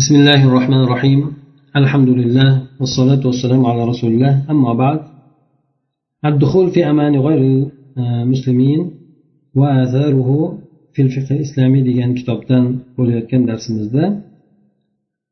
بسم الله الرحمن الرحيم الحمد لله والصلاة والسلام على رسول الله أما بعد الدخول في أمان غير المسلمين وآثاره في الفقه الإسلامي degan kitobdan bo'layotgan darsimizda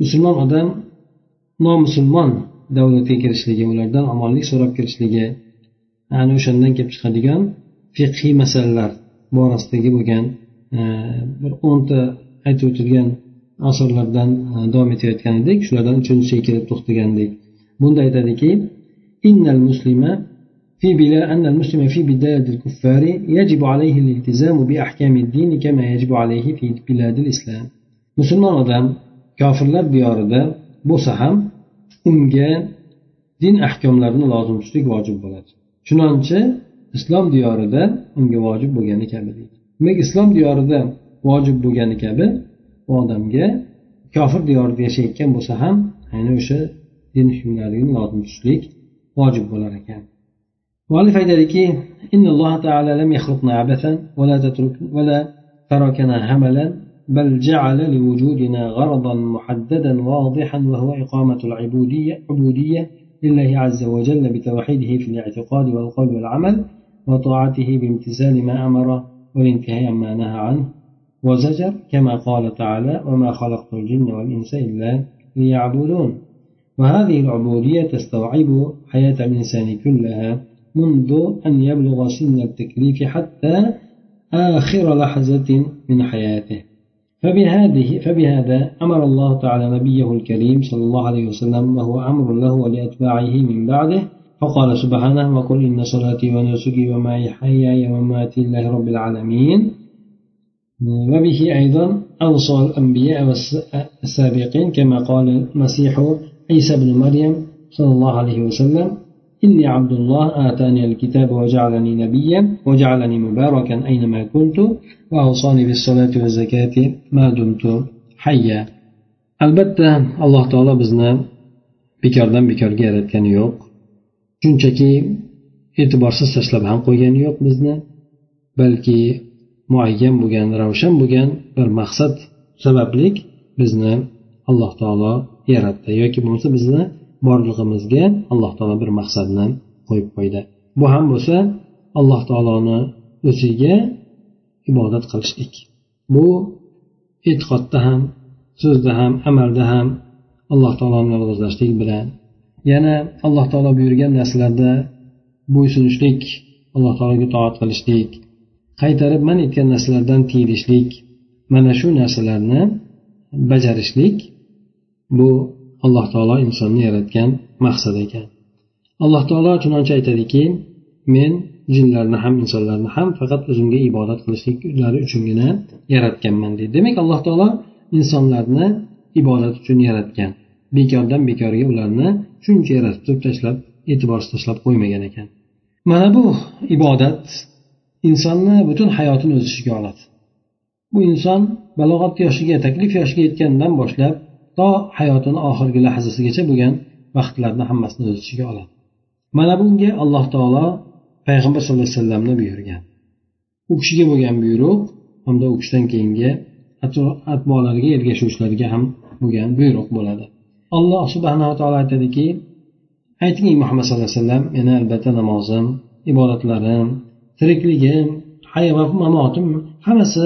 musulmon odam nomusulmon davlatga kirishligi ulardan omonlik so'rab kirishligi ana o'shandan kelib chiqadigan fiqhiy masalalar borasidagi bo'lgan bir o'nta aytib o'tilgan asrlardan davom etayotgan edik shulardan uchinchisiga kelib to'xtagandik bunda aytadiki innal muslima في بلاد أن المسلم في بلاد الكفار يجب عليه الالتزام بأحكام الدين كما يجب عليه في بلاد الإسلام musulmon odam kofirlar diyorida bo'lsa ham unga din ahkomlarini lozim tutishlik vojib bo'ladi chunonchi islom diyorida unga vojib bo'lgani kabi demak islom diyorida vojib bo'lgani kabi odamga kofir diyorida yashayotgan bo'lsa ham ayni o'sha din hukmlarini lozim tutishlik vojib bo'lar ekan. Muallif aytadiki إن الله تعالى لم يخلقنا عبثا ولا تركنا هملا بل جعل لوجودنا غرضا محددا واضحا وهو إقامة العبودية عبودية لله عز وجل بتوحيده في الاعتقاد والقول والعمل وطاعته بامتثال ما أمر والانتهاء عما نهى عنه وزجر كما قال تعالى وما خلقت الجن والإنس إلا ليعبدون. وهذه العبودية تستوعب حياة الإنسان كلها منذ أن يبلغ سن التكليف حتى آخر لحظة من حياته. فبهذه فبهذا أمر الله تعالى نبيه الكريم صلى الله عليه وسلم وهو أمر له ولأتباعه من بعده. فقال سبحانه وقل إن صلاتي ونسكي ومحياي ومماتي لله رب العالمين. وبه أيضا أوصى الأنبياء السابقين كما قال المسيح عيسى بن مريم صلى الله عليه وسلم إني عبد الله آتاني الكتاب وجعلني نبيا وجعلني مباركا أينما كنت وأوصاني بالصلاة والزكاة ما دمت حيا albatta alloh taolo bizni bekordan bekorga yaratgani yo'q shunchaki e'tiborsiz tashlab ham qo'ygani yo'q bizni balki muayyan bo'lgan ravshan bo'lgan bir maqsad sababli bizni alloh taolo yaratdi. Yoki bo'lmasa bizni borlig'imizga alloh taolo bir maqsadni qo'yib qo'ydi. Bu ham bo'lsa alloh taoloni o'ziga ibodat qilishlik. Bu e'tiqodda ham so'zda ham amalda ham alloh taoloni yolg'izlashlik bilan. Yana alloh taolo buyurgan narsalarda bo'ysunishlik alloh taologa toat qilishlik qaytarib man etgan narsalardan tiyilishlik mana shu narsalarni bajarishlik bu alloh taolo insonni yaratgan maqsad ekan. Alloh taolo chunonchi aytadiki men jinlarni ham insonlarni ham faqat o'zimga ibodat qilishliklari uchungina yaratganman deydi. Demak alloh taolo insonlarni ibodat uchun yaratgan. Bekordan bekorga ularni shuncha yaratib turib tashlab e'tiborsiz tashlab qo'ymagan ekan. Mana bu ibodat insonni butun hayotini o'z ichiga oladi. Bu inson balog'at yoshiga taklif yoshiga yetgandan boshlab to hayotini oxirgi lahzasigacha bo'lgan vaqtlarni hammasini o'z ichiga oladi. Mana bunga alloh taolo payg'ambar sallallohu alayhi vasallamni buyurgan. U kishiga bo'lgan buyruq hamda u kishidan keyingi atbolariga ergashuvchilarga ham bo'lgan buyruq bo'ladi. Alloh subhanava taolo aytadiki ayting ey muhammad sallallohu alayhi vasallam meni albatta namozim ibodatlarim tirikligim hayot mamotim hammasi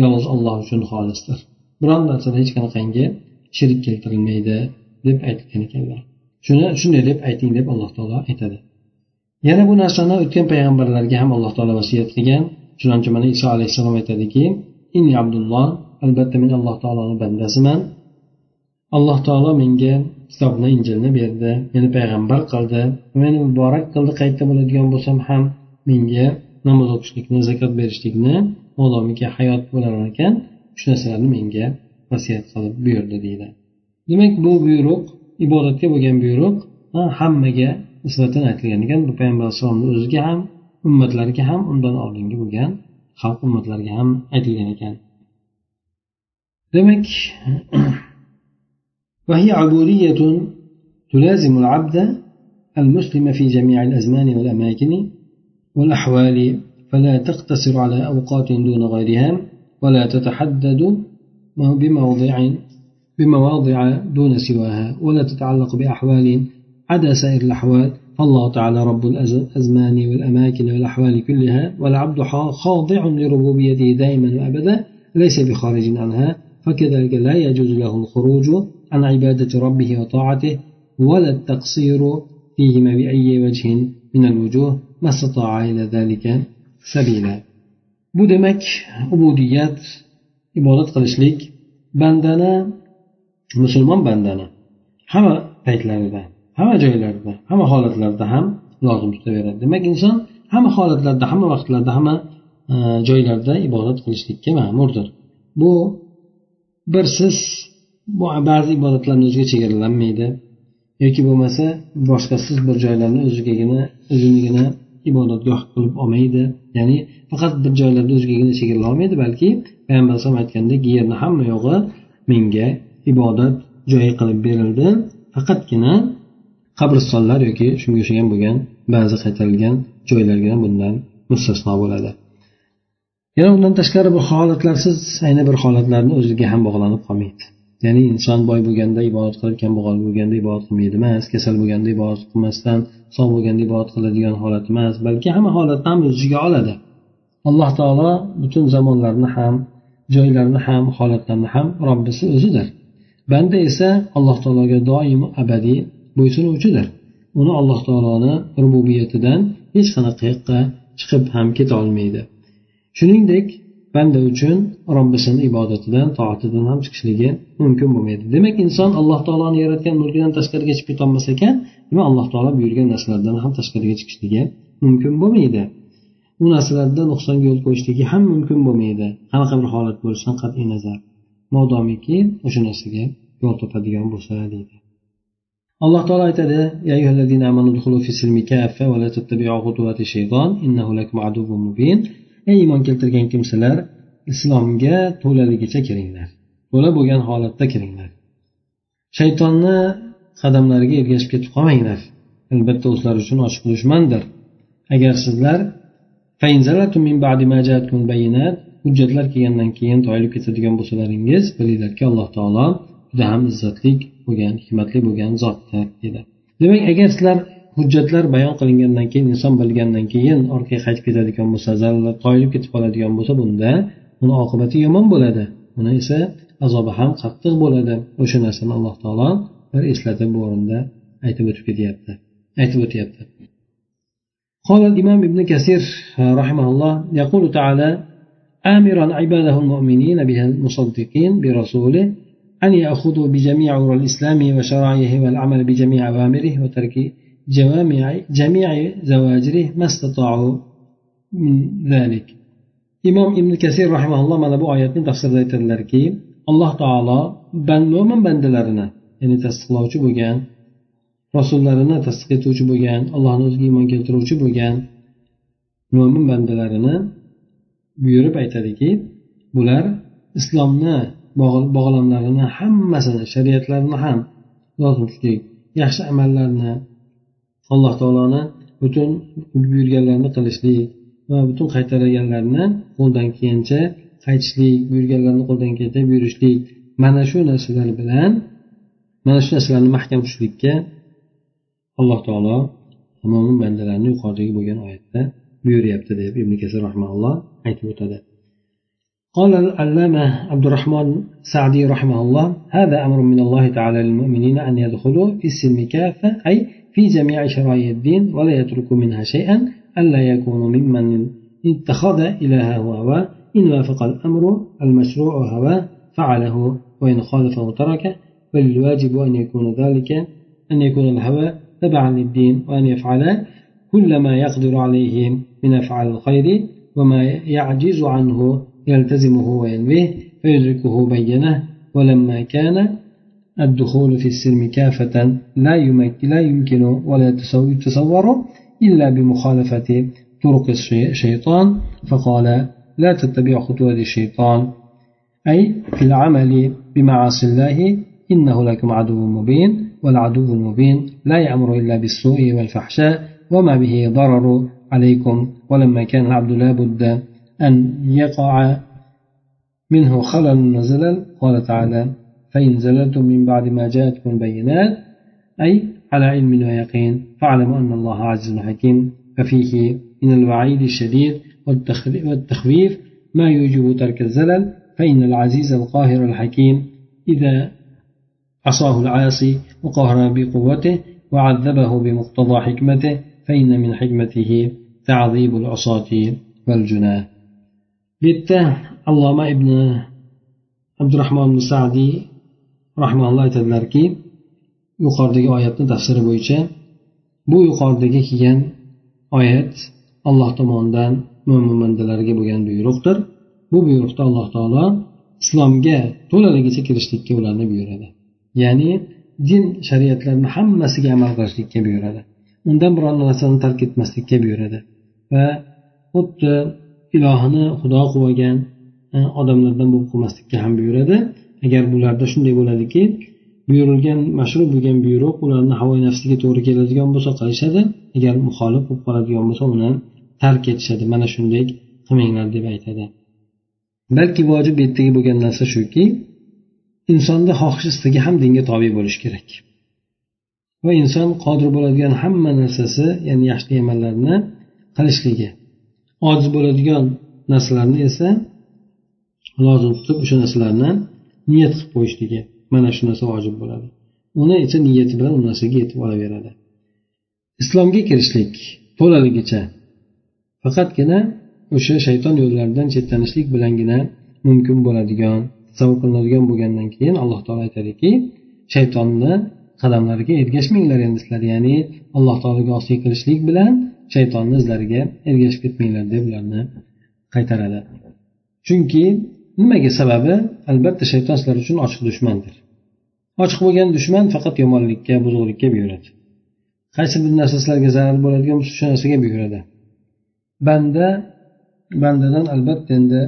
yolg'iz olloh uchun xolisdir. Biron narsada hech qanaqangi shirik keltirilmaydi deb aytgan ekanlar. Shuni shunday deb ayting deb alloh taolo aytadi. Yana bu narsani o'tgan payg'ambarlarga ham alloh taolo vasiyat qilgan chunonchi mana iso alayhissalom aytadiki inni abdulloh albatta men alloh taoloni bandasiman. Alloh taolo menga kitobni injilni berdi meni payg'ambar qildi. Meni muborak qildi qayerda bo'ladigan bo'lsam ham menga namoz o'qishlikni zakot berishlikni modomiki hayot bo'lar ekan shu narsalarni menga vasiyat qilib buyurdi deydi demak bu buyruq ibodatga bo'lgan buyruq hammaga nisbatan aytilgan ekan bu payg'ambar alayhissalomni o'ziga ham ummatlariga ham undan oldingi bo'lgan xalq ummatlarga ham aytilgan ekan demak وهي عبودية تلازم العبد المسلم في جميع الأزمان والأماكن والأحوال فلا تقتصر على أوقات دون غيرها ولا تتحدد بموضع بمواضع دون سواها ولا تتعلق بأحوال عدا سائر الأحوال. فالله تعالى رب الأزمان والأماكن والأحوال كلها والعبد خاضع لربوبيته دائما وأبدا ليس بخارج عنها فكذلك لا يجوز له الخروج عن عبادة ربه وطاعته ولا التقصير فيهما بأي وجه من الوجوه. bu demak ubudiyat ibodat qilishlik bandani musulmon bandani hamma paytlarida hamma joylarda hamma holatlarda ham lozim tutaveradi. Demak inson hamma holatlarda hamma vaqtlarda hamma e, joylarda ibodat qilishlikka ma'murdir. Bu bir siz ba'zi ibodatlarni o'ziga chegaralanmaydi yoki bo'lmasa boshqasiz bir joylarni o'zigagina o'zinigina ibodatgoh qilib olmaydi. Ya'ni faqat bir joylarda o'zigagina chegaralolmaydi balki payg'ambar alayhisalom aytgandek yerni hamma yog'i menga ibodat joyi qilib berildi. Faqatgina qabristonlar yoki shunga o'xshagan bo'lgan ba'zi qaytarilgan joylargina bundan mustasno bo'ladi. Yana undan tashqari bu holatlarsiz ayni bir holatlarni o'ziga ham bog'lanib qolmaydi. Ya'ni inson boy bo'lganda ibodat qilib kambag'al bo'lganda ibodat qilmaydi emas kasal bo'lganda ibodat qilmasdan sog' bo'lganda ibodat qiladigan holat emas balki hamma holatni ham o'z ichiga oladi. Alloh taolo butun zamonlarni ham joylarni ham holatlarni ham robbisi o'zidir. Banda esa alloh taologa doim abadiy bo'ysunuvchidir. Uni alloh taoloni rububiyatidan hech qanaqa yoqqa chiqib ham keta olmaydi. Shuningdek banda uchun robbisini ibodatidan toatidan ham chiqishligi mumkin bo'lmaydi. Demak inson alloh taoloni yaratgan mulkidan tashqariga chiqib ketolmas ekan demak alloh taolo buyurgan narsalardan ham tashqariga chiqishligi mumkin bo'lmaydi. U narsalarda nuqsonga yo'l qo'yishligi ham mumkin bo'lmaydi. Qanaqa bir holat bo'lishidan qat'iy nazar. Modomiki o'sha narsaga yo'l topadigan bo'lsa deydi. Alloh taolo aytadi ey iymon keltirgan kimsalar islomga to'laligicha kiringlar to'la bo'lgan holatda kiringlar shaytonni qadamlariga ergashib ketib qolmanglar. Albatta o'zlari uchun ochiq dushmandir. Agar sizlar hujjatlar kelgandan keyin toyilib ketadigan bo'lsalaringiz bilinglarki alloh taolo juda ham izzatli bo'lgan hikmatli bo'lgan zotdir dedi. Demak agar sizlar hujjatlar bayon qilingandan keyin inson bilgandan keyin orqaga qaytib ketadigan bo'lsa zararlar toyilib ketib qoladigan bo'lsa bunda uni oqibati yomon bo'ladi uni esa azobi ham qattiq bo'ladi o'sha narsani alloh taolo bir eslatib bu o'rinda aytib o'tib ketyapti aytib o'tyapti قال الإمام ابن كثير رحمه الله يقول تعالى آمرا عباده المؤمنين به المصدقين برسوله أن يأخذوا بجميع أمور الإسلام وشرائعه والعمل بجميع أوامره وترك جوامع جميع زواجره ما استطاعوا من ذلك imom ibn kasir rahimaulloh mana bu oyatni tafsirida aytadilarki alloh taolo mo'min bandalarini ya'ni tasdiqlovchi bo'lgan rasullarini tasdiq etuvchi bo'lgan allohni o'ziga iymon keltiruvchi bo'lgan mo'min bandalarini buyurib aytadiki bular islomni bog'lamlarini hammasini shariatlarni ham yozishlik yaxshi amallarni alloh taoloni butun buyurganlarini qilishlik va butun qaytarganlarni qo'ldan kelgancha qaytishlik buyurganlarni qo'ldan kelgancha buyurishlik mana shu narsalar bilan mana shu narsalarni mahkam tutishlikka alloh taolo mo'min bandalarni yuqoridagi bo'lgan oyatda buyuryapti deb ibn kasir rahmaulloh aytib o'tadi قال العلامة عبد الرحمن سعدي رحمه الله هذا أمر من الله تعالى للمؤمنين أن يدخلوا في السلم كافة أي في جميع شرائع الدين ولا يتركوا منها شيئا ألا يكونوا ممن اتخذ إلهه هواه إن وافق الأمر المشروع هواه فعله وإن خالفه تركه فللواجب أن يكون ذلك أن يكون الهوى تبعا للدين وأن يفعل كل ما يقدر عليه من أفعال الخير وما يعجز عنه يلتزمه وينويه فيدركه بينه ولما كان الدخول في السلم كافة لا لا يمكن ولا يتصور إلا بمخالفة طرق الشيطان. فقال لا تتبع خطوات الشيطان أي في العمل بمعاصي الله إنه لكم عدو مبين والعدو المبين لا يأمر إلا بالسوء والفحشاء وما به ضرر عليكم. ولما كان العبد لا بد أن يقع منه خلل وزلل قال تعالى فإن زللتم من بعد ما جاءتكم البينات أي على علم ويقين فاعلموا أن الله عزيز حكيم. ففيه من الوعيد الشديد والتخويف ما يوجب ترك الزلل فإن العزيز القاهر الحكيم إذا عصاه العاصي وقهر بقوته وعذبه بمقتضى حكمته فإن من حكمته تعذيب العصاة والجناه. bitta alloma ibn abdurahmon sadiy rahmaulloh aytadilarki yuqoridagi oyatni tafsiri bo'yicha bu yuqoridagi kelgan oyat alloh tomonidan mo'min bandalarga bo'lgan buyruqdir. Bu buyruqda alloh taolo islomga to'laligicha kirishlikka ularni buyuradi. Ya'ni din shariatlarni hammasiga amal qilishlikka buyuradi. Undan biron narsani tark etmaslikka buyuradi. Va xuddi ilohini xudo qilib olgan e, odamlardan bo'lib qolmaslikka ham buyuradi. Agar bularda shunday bo'ladiki buyurilgan mashru bo'lgan buyruq ularni havo nafsiga to'g'ri keladigan bo'lsa qilishadi agar muxolif bo'lib qoladigan bo'lsa uni tark etishadi. Mana shunday qilmanglar deb aytadi. Balki vojib bu yerdagi bo'lgan narsa shuki insonda xohish istagi ham dinga tobe bo'lishi kerak. Va inson qodir bo'ladigan hamma narsasi ya'ni yaxshi amallarni qilishligi ojiz bo'ladigan narsalarni esa lozim tutib o'sha narsalarni niyat qilib qo'yishligi mana shu narsa vojib bo'ladi. Uni esa niyati bilan u narsaga yetib olaveradi islomga kirishlik to'laligicha faqatgina o'sha shayton yo'llaridan chetlanishlik bilangina mumkin bo'ladigan tasavvur qilinadigan bo'lgandan keyin alloh taolo aytadiki shaytonni qadamlariga ergashmanglar endi sizlar ya'ni alloh taologa osiy qilishlik bilan shaytonni izlariga ergashib ketmanglar deb ularni qaytaradi. Chunki nimaga sababi? Albatta shayton sizlar uchun ochiq dushmandir. Ochiq bo'lgan dushman faqat yomonlikka buzuqlikka buyuradi. Qaysi bir narsa sizlarga zarar bo'ladigan bo'lsa shu narsaga buyuradi. Banda bandadan albatta endi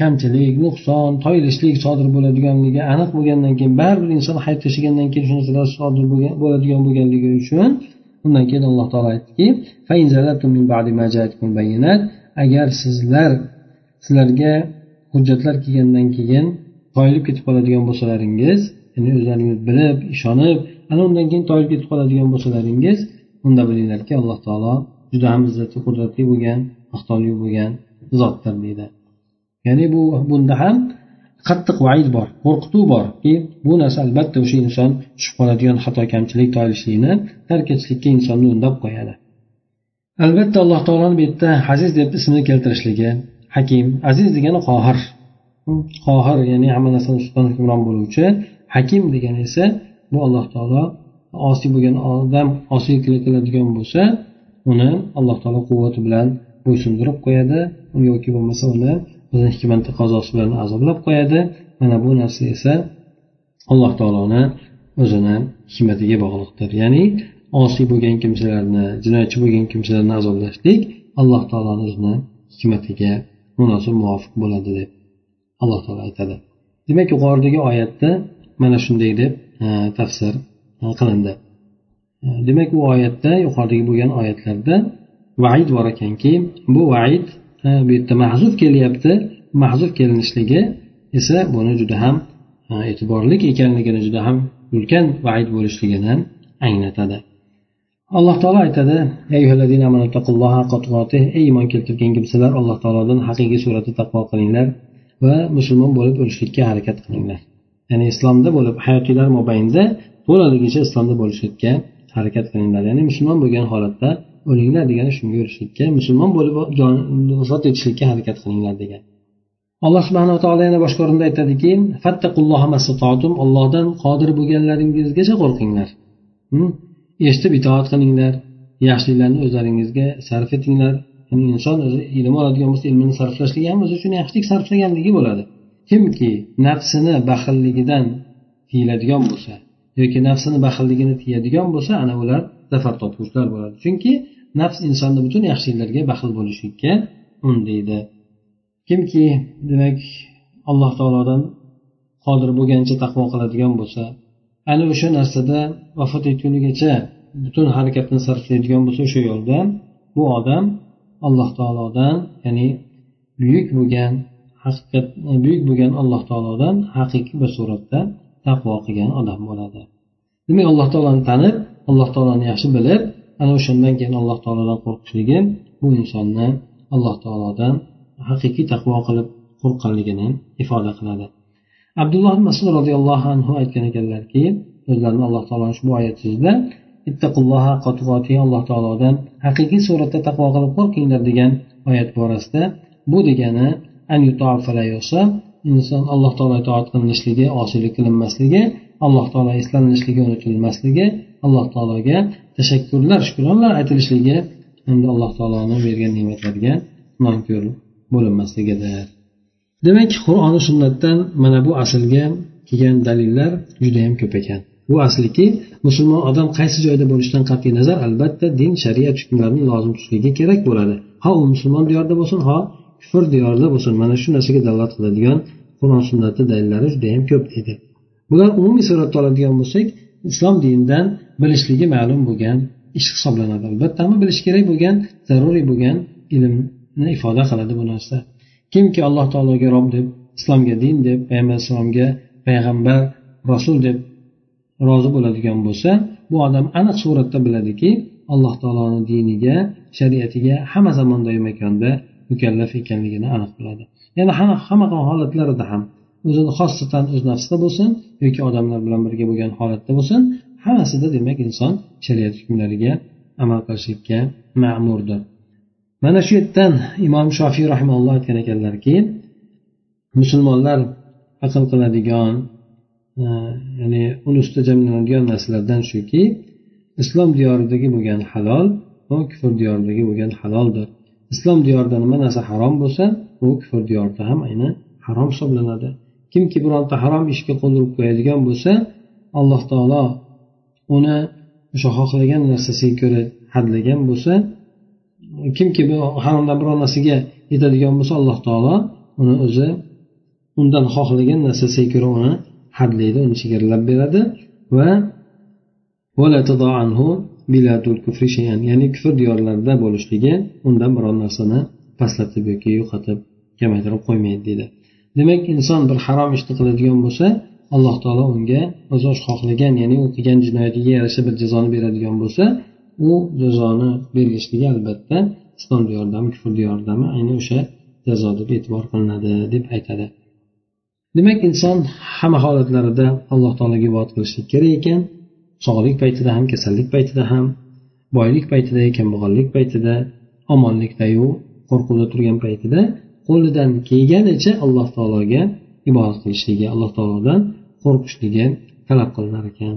kamchilik nuqson toyilishlik sodir bo'ladiganligi aniq bo'lgandan keyin baribir inson hayot yashagandan keyin shu narsalar sodir bo'ladigan bo'lganligi uchun undan keyin alloh taolo aytdiki agar sizlar sizlarga hujjatlar kelgandan keyin toyilib ketib qoladigan bo'lsalaringiz ya'ni o'zlaringiz bilib ishonib ana undan keyin toyilib ketib qoladigan bo'lsalaringiz unda bilinglarki alloh taolo juda ham izzati qudratli bo'lgan maqtovli bo'lgan zotdir deydi. Ya'ni bu bunda ham qattiq vaid bor qo'rqituv borki bu narsa albatta o'sha inson tushib qoladigan xato kamchilik toyilishlikni tark etishlikka insonni undab qo'yadi. Albatta alloh taoloni bu yerda aziz deb ismini keltirishligi hakim aziz degani qohir. Qohir ya'ni hamma narsani ustidan hukmron bo'luvchi hakim degani esa bu alloh taolo osiy bo'lgan odam osiy qiladigan bo'lsa uni alloh taolo quvvati bilan bo'ysundirib qo'yadi. Yoki bo'lmasa uni o'zini hikmat qazosi bilan azoblab qo'yadi. Mana bu narsa esa alloh taoloni o'zini hikmatiga bog'liqdir. Ya'ni osiy bo'lgan kimsalarni jinoyatchi bo'lgan kimsalarni azoblashlik alloh taoloni o'zini hikmatiga munosib muvofiq bo'ladi deb alloh taolo aytadi. Demak yuqoridagi oyatda mana shunday deb e, tafsir e, qilindi. E, demak u oyatda yuqoridagi bo'lgan oyatlarda vaid bor ekanki bu vaid bu yerda mahzuf kelyapti. Mahzuf kelinishligi esa buni juda ham e'tiborli ekanligini juda ham ulkan vaid bo'lishligini anglatadi. Alloh taolo aytadi ey iymon keltirgan kimsalar alloh taolodan haqiqiy suratda taqvo qilinglar va musulmon bo'lib o'lishlikka harakat qilinglar. Ya'ni islomda bo'lib hayotinglar mobaynida to'laligicha islomda bo'lishlikka harakat qilinglar. Ya'ni musulmon bo'lgan holatda o'linglar degani shunga erishishlikka musulmon bo'lib vafot etishlikka harakat qilinglar degan alloh subhanaa taolo yana boshqa o'rinda aytadiki ollohdan qodir bo'lganlaringizgacha qo'rqinglar. Hmm? Eshitib itoat qilinglar yaxshiliklarni o'zlaringizga sarf etinglar. Ya'ni inson o'zi ilm oladigan bo'lsa ilmini sarflashligi ham o'zi uchun yaxshilik sarflaganligi bo'ladi. Kimki nafsini baxilligidan tiyiladigan bo'lsa yoki nafsini baxilligini tiyadigan bo'lsa ana ular zafar topuvchilar bo'ladi. Chunki nafs insonni butun yaxshiliklarga baxil bo'lishlikka undaydi kimki demak alloh taolodan qodir bo'lgancha taqvo qiladigan bo'lsa ana o'sha narsada vafot etgunigacha butun harakatini sarflaydigan bo'lsa o'sha yo'lda bu odam alloh taolodan ya'ni buyuk bo'lgan haqiqat buyuk bo'lgan alloh taolodan haqiqiy bir suratda taqvo qilgan odam bo'ladi. Demak alloh taoloni tanib alloh taoloni yaxshi bilib ana o'shandan keyin alloh taolodan qo'rqishligi bu insonni alloh taolodan haqiqiy taqvo qilib qo'rqqanligini ifoda qiladi. Abdulloh masud roziyallohu anhu aytgan ekanlarki o'zlarini alloh taoloni ushbu oyat so'zida alloh taolodan haqiqiy suratda taqvo qilib qo'rqinglar degan oyat borasida bu degani inson alloh taolo itoat qilinishligi osiylik qilinmasligi alloh taolo eslanilishligi unutilmasligi alloh taologa tashakkurlar shukronlar aytilishligi hamda alloh taoloni bergan ne'matlariga nonko'r bo'linmasligidir demak qur'oni sunnatdan mana bu aslga kelgan dalillar judayam ko'p ekan. Bu asliki musulmon odam qaysi joyda bo'lishidan qat'iy nazar albatta din shariat hukmlarini lozim tutishligi kerak bo'ladi. Ha u musulmon diyorida bo'lsin ha kufr diyorida bo'lsin. Mana shu narsaga dalolat qiladigan qur'on sunnatni dalillari judayam ko'p deydi bular umumiy suratda oladigan bo'lsak islom dinidan bilishligi ma'lum bo'lgan ish hisoblanadi. Albatta hamma bilishi kerak bo'lgan zaruriy bo'lgan ilmni ifoda qiladi bu narsa. Kimki alloh taologa rob deb islomga din deb payg'ambar alayhisalomga payg'ambar rasul deb rozi bo'ladigan bo'lsa bu odam aniq suratda biladiki alloh taoloni diniga shariatiga hamma zamonda makonda mukallaf ekanligini aniq biladi. Yana hamma holatlarida ham o'zini xosatan o'z nafsida bo'lsin yoki odamlar bilan birga bo'lgan holatda bo'lsin hammasida demak inson shariat hukmlariga amal qilishlikka ma'murdir. Mana shu yerdan imom shofiy rahimalloh aytgan ekanlarki musulmonlar aql qiladigan ya'ni uni ustida jamlanadigan narsalardan shuki islom diyoridagi bo'lgan halol bu kufr diyoridagi bo'lgan haloldir. Islom diyorida nima narsa harom bo'lsa u kufr diyorida ham ayni harom hisoblanadi. Kimki bironta harom ishga qo'l urib qo'yadigan bo'lsa alloh taolo uni o'sha xohlagan narsasiga ko'ra hadlagan bo'lsa kimki bu haromdan biror narsaga yetadigan bo'lsa alloh taolo uni o'zi undan xohlagan narsasiga ko'ra uni hadlaydi uni chegaralab beradi va ya'ni kufr diyorlarida bo'lishligi undan biror narsani pastlatib yoki yo'qotib kamaytirib qo'ymaydi deydi. Demak inson bir harom ishni qiladigan bo'lsa alloh taolo unga o'zi xohlagan ya'ni u qilgan jinoyatiga yarasha bir jazoni beradigan bo'lsa u jazoni berilishligi albatta islom diyoridami kufr diyoridami ayni o'sha jazo deb e'tibor qilinadi deb aytadi. demak inson hamma holatlarida alloh taologa ibodat qilishlik kerak ekan sog'lik paytida ham kasallik paytida ham boylik paytida kambag'allik paytida omonlikdayu qo'rquvda turgan paytida qo'lidan kelganicha alloh taologa ibodat qilishligi alloh taolodan qo'rqishligi talab qilinar ekan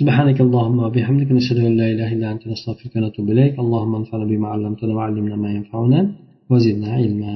سبحانك اللهم وبحمدك نشهد ان لا اله الا انت نستغفرك ونتوب اليك اللهم انفعنا بما علمتنا وعلمنا ما ينفعنا وزدنا علما